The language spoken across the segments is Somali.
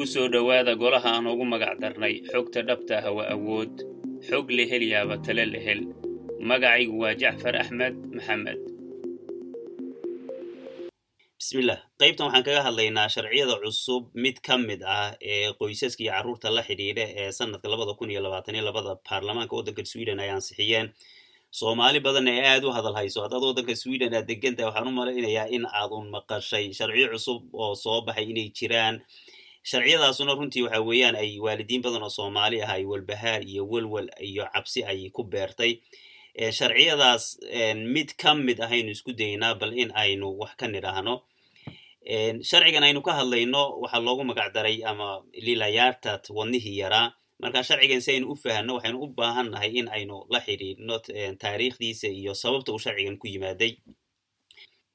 ku soo dhowaada golaha ugu magac darnay xogta dhabta ah waa awood. Xog la helyaaba tale la hel. Magacaygu waa jacfar axmed maxamed. Bismillah. Qaybtan waxaan kaga hadlaynaa sharciyada cusub mid ka mid ah ee qoysaska iyo carruurta la xidhiidha ee sanadka labada kun iyo labaatan iyo labada baarlamaanka waddanka sweden ay ansixiyeen soomaali badanna ee aada u hadal hayso haddaad waddanka sweden aad degantahay waxaan u malaynayaa in aadun maqashay sharciyo cusub oo soo baxay inay jiraan sharciyadaasuna runtii waxa weeyaan ay waalidiin badan oo soomaali ah ay walbahaar iyo welwel iyo cabsi ay ku beertay. Sharciyadaas mid ka mid ahaynu isku daynaa bal in aynu wax ka nidhaahno. Sharcigan aynu ka hadlayno waxaa loogu magac daray ama lilayartat wadnihii yaraa. Marka sharcigan si aynu u fahanno waxaynu u baahan nahay in aynu la xidhiidhno taariikhdiisa iyo sababta uu sharcigan ku yimaaday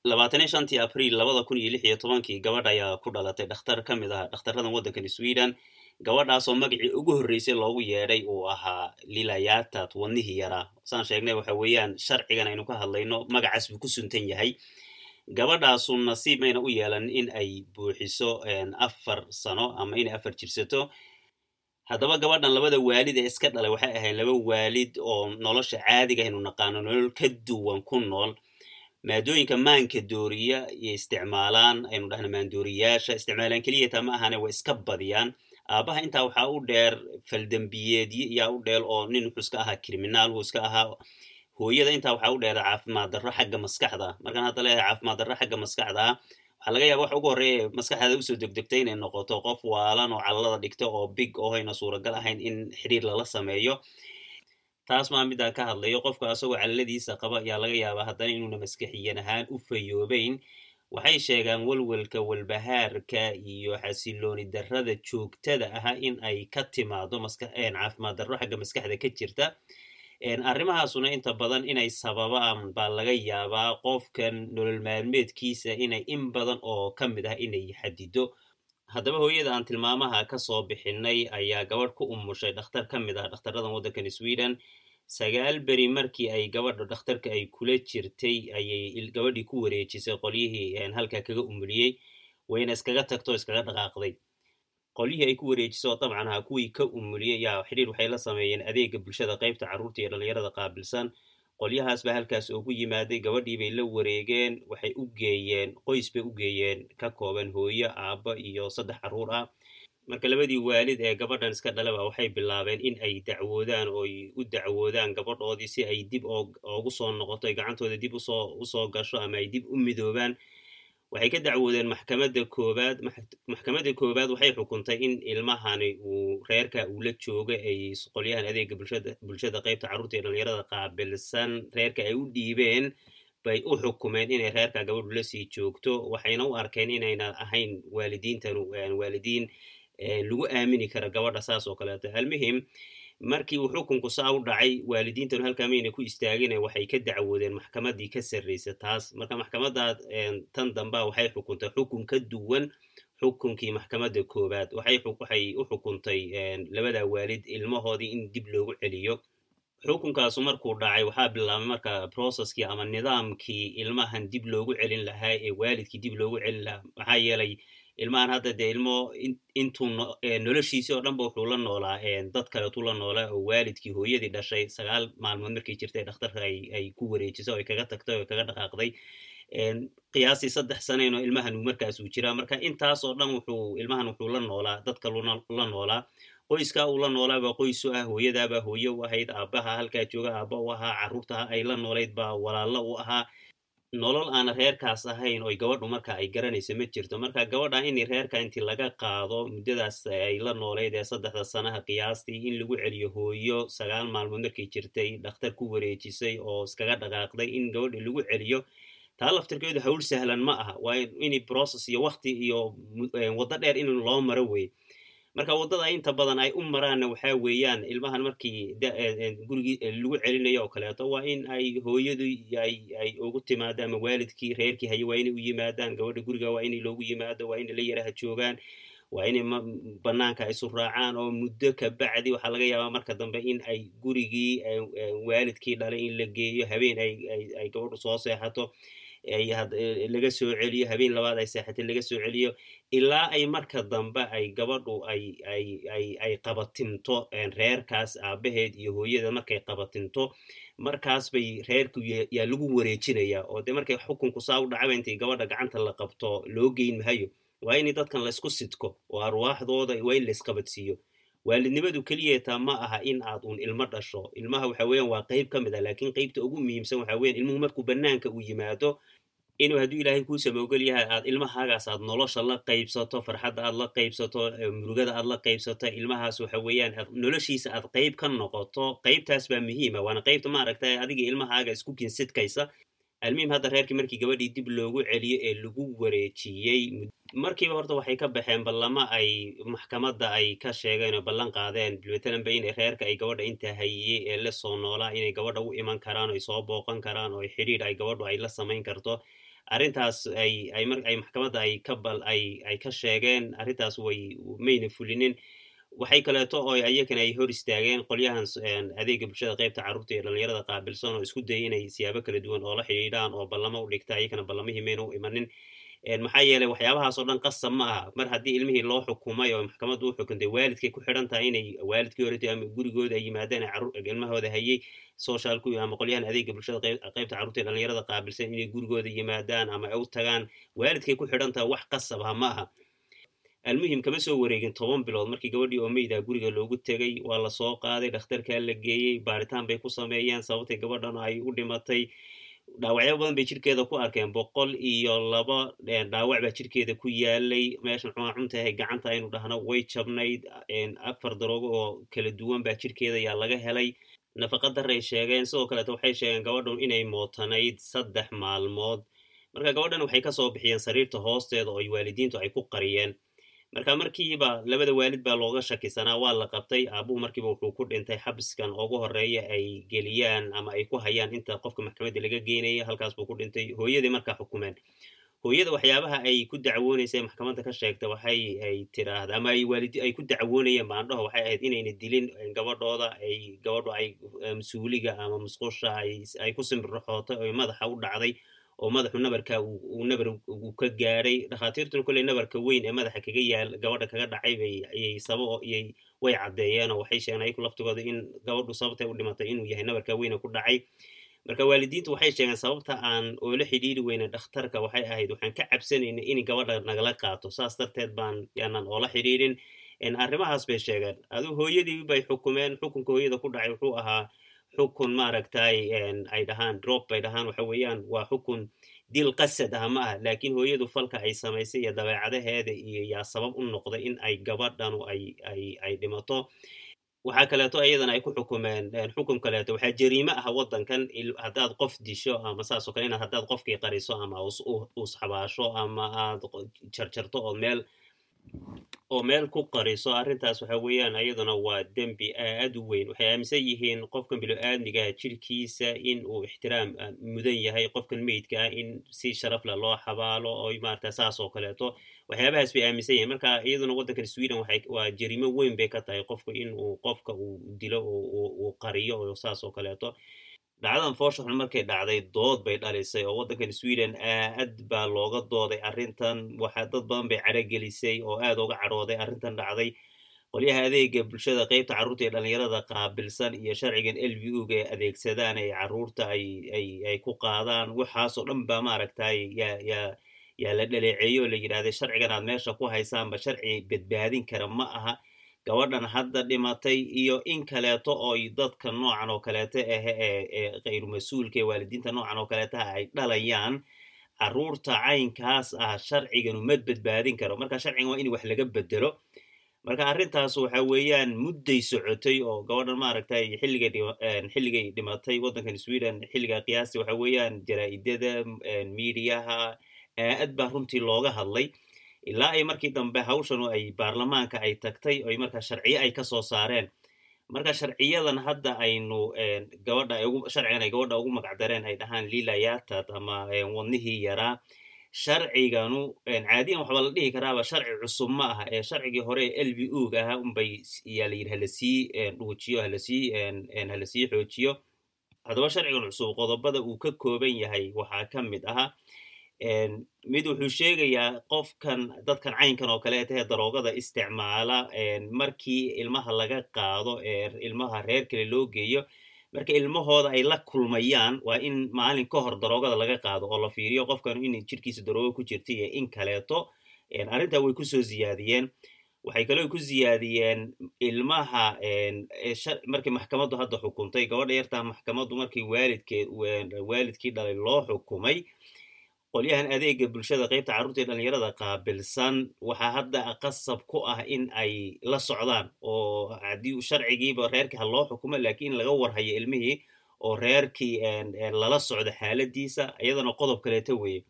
labaataniyo shantii abriil labada kun iyo lix iyo tobankii gabadh ayaa ku dhalatay dhakhtar ka mid ah dhakhtaradan waddankan sweden. Gabadhaasoo magacii ugu horreysay loogu yeedhay uu ahaa lilayatat wadnihii yaraa saan sheegnay waxa weeyaan sharcigan aynu ka hadlayno magacaas buu ku suntan yahay. Gabadhaasu nasiib mayna u yeelan in ay buuxiso afar sano ama inay afar jirsato. Haddaba gabadhan labada waalid ee iska dhalay waxay ahayd laba waalid oo nolosha caadiga aynu naqaano nolol ka duwan ku nool maadooyinka maanka dooriya iyo isticmaalaan aynu dhahna maandooriyaasha isticmaalaan keliyata ma ahane way iska badiyaan. Aabaha intaa waxaa u dheer faldembiyeedyo iyaa u dheel oo nin wuxuu iska ahaa criminaal wuu iska ahaa hooyada intaa waxaa u dheera caafimaad darro xagga maskaxda. Markaan hadda leeyahay caafimaad darro xagga maskaxda ah waxaa laga yaaba waxa ugu horreeya maskaxdaada u soo degdegtay inay noqoto qof waalan oo callada dhigto oo big oo hayna suuragal ahayn in xidhiir lala sameeyo taas maa midaan ka hadlayo qofka asagoo callaladiisa qaba ayaa laga yaabaa haddana inuuna maskaxiyan ahaan u fayoobeyn. Waxay sheegaan welwelka walbahaarka iyo xasilooni darrada joogtada ah in ay ka timaado caafimaad darro xagga maskaxda ka jirta. Arrimahaasuna inta badan inay sababaan baa laga yaabaa qofkan nolol maalmeedkiisa inay in badan oo ka mid ah inay xadido haddaba hooyada aan tilmaamaha ka soo bixinay ayaa gabadh ku umushay dhakhtar ka mid ah dhakhtaradan waddankan sweden sagaal beri markii ay gabadha dhakhtarka ay kula jirtay ayay gabadhii ku wareejisay qolyihii halkaa kaga umuliyey wayna iskaga tagto iskaga dhaqaaqday. Qolyihii ay ku wareejiso dabcan ha kuwii ka umuliyey yaa xidhiir waxay la sameeyeen adeega bulshada qaybta carruurta iyo dhallinyarada qaabilsan. Qolyahaas baa halkaas ugu yimaaday gabadhii bay la wareegeen waxay u geeyeen qoys bay u geeyeen ka kooban hooyo aabbo iyo saddex carruur ah marka labadii waalid ee gabadhan iska dhalaba waxay bilaabeen in ay dacwoodaan ooy u dacwoodaan gabadhoodii si ay dib oogu soo noqoto ay gacantooda dib u soo gasho ama ay dib u midoobaan. Waxay ka dacwoodeen maxkamadda koobaad maxkamadda koobaad waxay xukuntay in ilmahani uu reerka uu la joogo ay qolyahan adeega bulshada qaybta carruurta iyo dhallinyarada qaabilsan. Reerka ay u dhiibeen bay u xukumeen inay reerka gabadhu la sii joogto waxayna u arkeen inayna ahayn waalidiintanu waalidiin lagu aamini kara gabadha saas oo kaleeto. Almuhim markii uu xukunku saa u dhacay waalidiintanu halkaa mayna ku istaagine waxay ka dacwoodeen maxkamaddii ka sarraysa taas. Marka maxkamadda tan damba waxay xukuntay xukun ka duwan xukunkii maxkamadda koowaad. Waxay u xukuntay labada waalid ilmahoodii in dib loogu celiyo xukunkaasu markuu dhacay waxaa bilaabay marka processkii ama nidaamkii ilmahan dib loogu celin lahaa ee waalidkii dib loogu celin lahaa. Maxaa yeelay ilmahan hadda dee ilmo intuu noloshiisii oo dhanba wuxuu la noolaa dad kaleetuu la noolaa oo waalidkii hooyadii dhashay sagaal maalmood markay jirtay dhakhtarka ay ku wareejiso o ay kaga tagtay o kaga dhaqaaqday. Qiyaastii saddex sanayn oo ilmahan markaas uu jiraa. Marka intaasoo dhan wuxuu ilmahan wuxuu la noolaa dadka la noolaa qoyskaa uu la noolaabaa qoysu ah hooyadaabaa hooye u ahayd aabbaha halkaa jooga aabba u ahaa carruurtaha ay la noolayd baa walaalo u ahaa. Nolol aana reerkaas ahayn oy gabadhu marka ay garanayso ma jirto. Marka gabadha in reerka intii laga qaado muddadaas ay la noolayd ee saddexda sanaha qiyaastii in lagu celiyo hooyo sagaal maalmood markay jirtay dhakhtar ku wareejisay oo iskaga dhaqaaqday in gabadha lagu celiyo taa laftirkeedu hawl sahlan ma aha. Waa in process iyo wakti iyo waddo dheer in loo maro wey marka waddada inta badan ay u maraanna waxaa weeyaan ilmahan markii gurigii lagu celinayo oo kaleeto waa in ay hooyadu ay ugu timaado ama waalidkii reerkii haye waa inay u yimaadaan gabadha guriga waa inay loogu yimaado waa inay la yaraha joogaan waa inay banaanka isu raacaan oo muddo ka bacdi waxaa laga yaabaa marka dambe in ay gurigii waalidkii dhalay in la geeyo habeen ay gabadhu soo seexato laga soo celiyo habeen labaad ay seexatay laga soo celiyo ilaa ay marka dambe ay gabadhu ay qabatinto reerkaas aabaheed iyo hooyada markay qabatinto markaas bay reerku yaa lagu wareejinaya oo dee markay xukunku saa u dhacaba intay gabadha gacanta la qabto loo geyn mahayo waa in dadkan laysku sidko oo arwaaxdooda waa in laysqabadsiiyo waalidnimadu keliyeetaa ma aha in aad uun ilmo dhasho. Ilmaha waxa weeyaan waa qayb ka mid ah laakiin qaybta ugu muhiimsan waxa weyan ilmuhu markuu banaanka uu yimaado inuu hadduu ilaahay kuu samoogel yahay aad ilmahaagaas aad nolosha la qaybsato farxadda aad la qaybsato murugada aad la qaybsato ilmahaas waxa weeyaan noloshiisa aad qayb ka noqoto. Qaybtaas baa muhiima waana qaybta maaragta adiga ilmahaaga isku kinsidkaysa almuhim hadda reerkii markii gabadhii dib loogu celiyo ee lagu wareejiyey markiiba horta waxay ka baxeen ballamo ay maxkamadda ay ka sheegeen oo ballan qaadeen matalanba inay reerka ay gabadha intaa hayiyey ee la soo noolaa inay gabadha u iman karaan oo ay soo booqan karaan oo xidhiidh ay gabadhu ay la samayn karto arrintaas ay ay mar ay maxkamadda ay ka bal ay ay ka sheegeen arrintaas way mayna fulinin waxay kaleeto oo ayakana ay hor istaageen qolyahan adeega bulshada qaybta carruurta iyo dhalinyarada qaabilsan oo isku dayay inay siyaabo kala duwan oo la xidhiidhaan oo ballamo u dhigta ayakana ballamihii mayna u imanin. Maxaa yeeley waxyaabahaas oo dhan qasab ma aha. Mar haddii ilmihii loo xukumay oo maxkamaddu u xukuntay waalidkay ku xidhan tahay inay waalidkii horeta ama gurigooda ay yimaadeen ilmahooda hayay socialku ama qolyahan adeega bulshada qaybta carruurta iyo dhalinyarada qaabilsan inay gurigooda yimaadaan ama u tagaan waalidkay ku xidhan tahay wax qasab ha ma aha almuhim kama soo wareegin toban bilood markii gabadhii oo guriga loogu tegay waa la soo qaaday dhakhtarkaa la geeyey baaritaan bay ku sameeyeen sababtay gabadhan ay u dhimatay. Dhaawacyo badan bay jirkeeda ku arkeen boqol iyo laba dhaawac baa jirkeeda ku yaalay. Meesha muxua cuntahay gacanta aynu dhahno way jabnayd afar daroogo oo kala duwan baa jirkeeda yaa laga helay. Nafaqa daray sheegeen sidoo kaleeto waxay sheegeen gabadhan inay mootanayd saddex maalmood. Marka gabadhan waxay ka soo bixiyeen sariirta hoosteeda oo waalidiintu ay ku qariyeen marka markiiba labada waalid baa looga shakisanaa waa la qabtay. Aabuhu markiiba wuxuu ku dhintay xabiskan ugu horreeya ay geliyaan ama ay ku hayaan inta qofka maxkamadda laga geynaya halkaas buu ku dhintay hooyadii markaa xukumeen. Hooyada waxyaabaha ay ku dacwoonaysa maxkamadda ka sheegta waxay ay tiraahda ama ay waalidi ay ku dacwoonayeen baandhaho waxay ahayd inayna dilin gabadhooda ay gabadho ay mas'uuliga ama musqusha ay ku simbirraxootay oo madaxa u dhacday oo madaxu nabarka nabar uu ka gaadhay dhakhaatiirtuna kolley nabarka weyn ee madaxa kaga yaal gabadha kaga dhacay bay ayay saba iyay way caddeeyeen oo waxay sheegeen ayaku laftigooda in gabadhu sababtay u dhimatay inuu yahay nabarka weyne ku dhacay. Marka waalidiintu waxay sheegeen sababta aan oola xidhiiri weyne dhakhtarka waxay ahayd waxaan ka cabsanayna in gabadha nagala qaato saas darteed baan yaanan oola xidhiirin arrimahaas bay sheegeen adu hooyadii bay xukumeen xukunka hooyada ku dhacay wuxuu ahaa xukun maaragtay ay dhahaan drop bay dhahaan waxa weeyaan waa xukun dil qasad ah ma ah laakiin hooyadu falka ay samaysay iyo dabeecadaheeda iyo yaa sabab u noqday in ay gabadhanu ay ay ay dhimato. Waxaa kaleeto iyadana ay ku xukumeen xukum kaleeto waxaa jariime ah waddankan haddaad qof disho ama saasoo kale inaad haddaad qofkii qariso ama usxabaasho ama aad jarjarto oo meel oo meel ku qariso arrintaas waxa weeyaan iyaduna waa dembi aad u weyn. Waxay aaminsan yihiin qofkan bilo-aadmigaha jirkiisa in uu ixtiraam mudan yahay qofkan meydka ah in si sharafle loo xabaalo oo maarata saas oo kaleeto. Waxyaabahaas bay aaminsan yihiin. Marka iyaduna waddankan sweden waa jarimo weyn bay ka tahay qofka in uu qofka uu dilo uu qariyo oo saas oo kaleeto dhacdadan foosha xun markay dhacday dood bay dhalisay. Oo waddankan sweden aad baa looga dooday arrintan. Waxaa dad badan bay cadhogelisay oo aad uga cadhooday arrintan dhacday. Qolyaha adeega bulshada qaybta carruurta ee dhalinyarada qaabilsan iyo sharcigan l v u ga ay adeegsadaan ay carruurta ay ay ay ku qaadaan. Waxaasoo dhan baa maaragtay yaa la dhaleeceeyo la yidhahday sharcigan aad meesha ku haysaanba sharci badbaadin kara ma aha gabadhan hadda dhimatay iyo in kaleeto oy dadka noocan oo kaleeto ahe ee ee khayru mas'uulka ee waalidiinta noocan oo kaleetaha ay dhalayaan carruurta caynkaas ah sharciganu ma badbaadin karo. Marka sharcigan waa in wax laga bedelo. Marka arrintaas waxa weeyaan mudday socotay oo gabadhan maaragtay xilligay xilligay dhimatay waddankan sweden xilliga qiyaasti waxa weeyaan jaraa-idada miidiyaha aad baa runtii looga hadlay ilaa ay markii dambe hawshanu ay baarlamaanka ay tagtay oy markaa sharciyo ay ka soo saareen. Marka sharciyadan hadda aynu gabadha sharcigan ay gabadha ugu magacdareen ay dhahaan lilayatad ama wadnihii yaraa. Sharciganu caadiyan waxba la dhihi karaaba sharci cusub ma aha. Ee sharcigii hore ee l v u ga ahaa unbay yaa la yidhi halasii dhuujiyo halasii halasii xoojiyo. Haddaba sharcigan cusub qodobada uu ka kooban yahay waxaa ka mid aha mid wuxuu sheegayaa qofkan dadkan caynkan oo kaleeta ee daroogada isticmaala markii ilmaha laga qaado ee ilmaha reer kale loo geeyo marka ilmahooda ay la kulmayaan waa in maalin ka hor daroogada laga qaado oo la fiiriyo qofkan in jirkiisa darooga ku jirta iyo in kaleeto. Arrintaa way ku soo ziyaadiyeen. Waxay kaloo ku ziyaadiyeen ilmaha markii maxkamaddu hadda xukuntay gabadha yartaa maxkamaddu markii waalidkeed waalidkii dhalay loo xukumay qolyahan adeega bulshada qaybta carruurta ee dhalinyarada qaabilsan waxaa hadda qasab ku ah in ay la socdaan oo haddii sharcigiiba reerkii ha loo xukumo lakiin laga warhayo ilmihii oo reerkii lala socdo xaaladiisa iyadana qodob kaleeta weye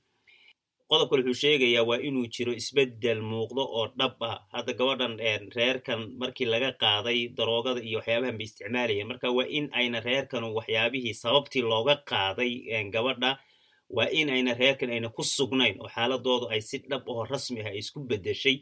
qodob kale wuxuu sheegayaa waa inuu jiro isbeddel muuqdo oo dhab ah. Hadda gabadhan reerkan markii laga qaaday daroogada iyo waxyaabahan bay isticmaalayeen marka waa in ayna reerkan waxyaabihii sababtii looga qaaday gabadha waa in ayna reerkan ayna ku sugnayn oo xaaladoodu ay si dhab oo rasmi ah isku beddeshay.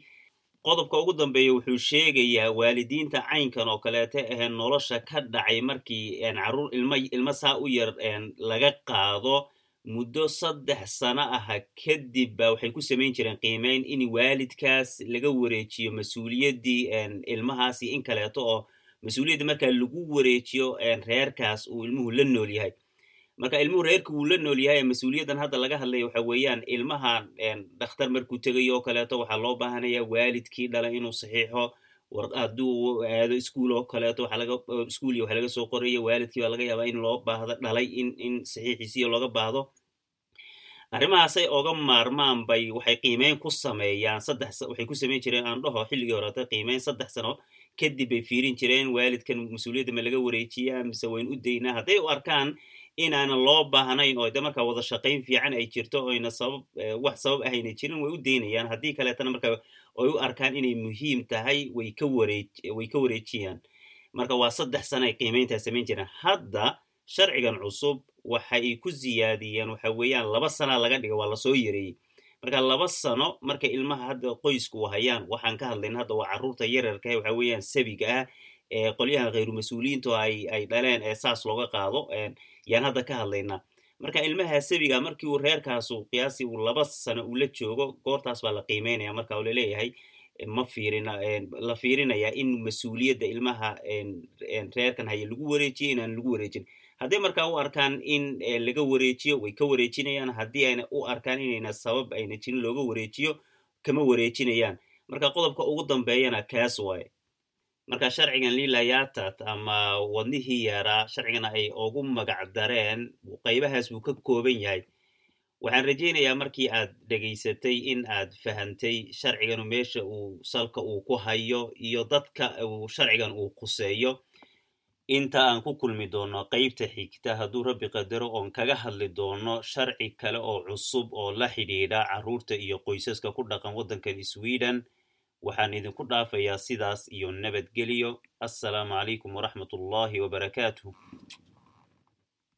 Qodobka ugu dambeeya wuxuu sheegayaa waalidiinta caynkan oo kaleeta ahee nolosha ka dhacay markii carruur ilma ilma saa u yar laga qaado muddo saddex sano aha kadib ba waxay ku samayn jireen qiimeyn in waalidkaas laga wareejiyo mas'uuliyaddii ilmahaas iyo in kaleeto oo mas'uuliyadda markaa lagu wareejiyo reerkaas uu ilmuhu la nool yahay marka ilmuhu reerka wuu la nool yahay mas'uuliyaddan hadda laga hadlaya waxa weeyaan ilmaha dhakhtar markuu tegayo oo kaleeto waxaa loo baahanaya waalidkii dhala inuu saxiixo. Hadduu aado iskuol oo kaleeto iskuul iyo waxa laga soo qoraya waalidkii baa laga yaabaa in loo baahdo dhalay in saxiixiisiyo looga baahdo. Arrimahaasay oga maarmaan bay waxay qiimeyn ku sameeyaan saddex waxay ku samayn jireen aan dhaho xilligii horeta qiimeyn saddex sano kadib bay fiirin jireen. Waalidkan mas'uuliyadda ma laga wareejiyaa mise wayn u daynaa hadday u arkaan inaanan loo baahnayn oo de markaa wada shaqayn fiican ay jirto oyna sabab wax sabab ahayna jirin way u daynayaan haddii kaleetana marka oy u arkaan inay muhiim tahay way ka wareej way ka wareejiyaan. Marka waa saddex sano ay qiimeyntaa samayn jireen hadda sharcigan cusub waxay ku ziyaadiyeen waxa weeyaan laba sanaa laga dhiga waa la soo yareeyey. Marka laba sano markay ilmaha hadda qoysku hayaan waxaan ka hadlayna hadda waa carruurta yararkaah waxa weeyaan sabiga ah qolyahan khayru mas'uuliyiintu ay ay dhaleen ee saas looga qaado yaan hadda ka hadlaynaa. Marka ilmaha sabiga markii uu reerkaasu qiyaasi uu laba sano uu la joogo goortaas baa la qiimeynaya. Marka la leeyahay ma fiirina la fiirinayaa in mas'uuliyadda ilmaha reerkan haya lagu wareejiyo inaan lagu wareejin. Hadday markaa u arkaan in laga wareejiyo way ka wareejinayaan. Haddii ayna u arkaan inayna sabab ayna jirin looga wareejiyo kama wareejinayaan. Marka qodobka ugu dambeeyana kaas waaye marka sharcigan lilayatat ama wadnihii yaraa sharcigana ay ugu magac dareen qaybahaas buu ka kooban yahay. Waxaan rajaynayaa markii aad dhegaysatay in aad fahantay sharciganu meesha uu salka uu ku hayo iyo dadka uu sharcigan uu quseeyo. Inta aan ku kulmi doono qaybta xigta hadduu rabbi qadaro oon kaga hadli doono sharci kale oo cusub oo la xidhiidha carruurta iyo qoysaska ku dhaqan waddankan sweden waxaan idinku dhaafayaa sidaas iyo nabadgelyo. Assalaamu calaykum waraxmat ullahi wabarakaatuh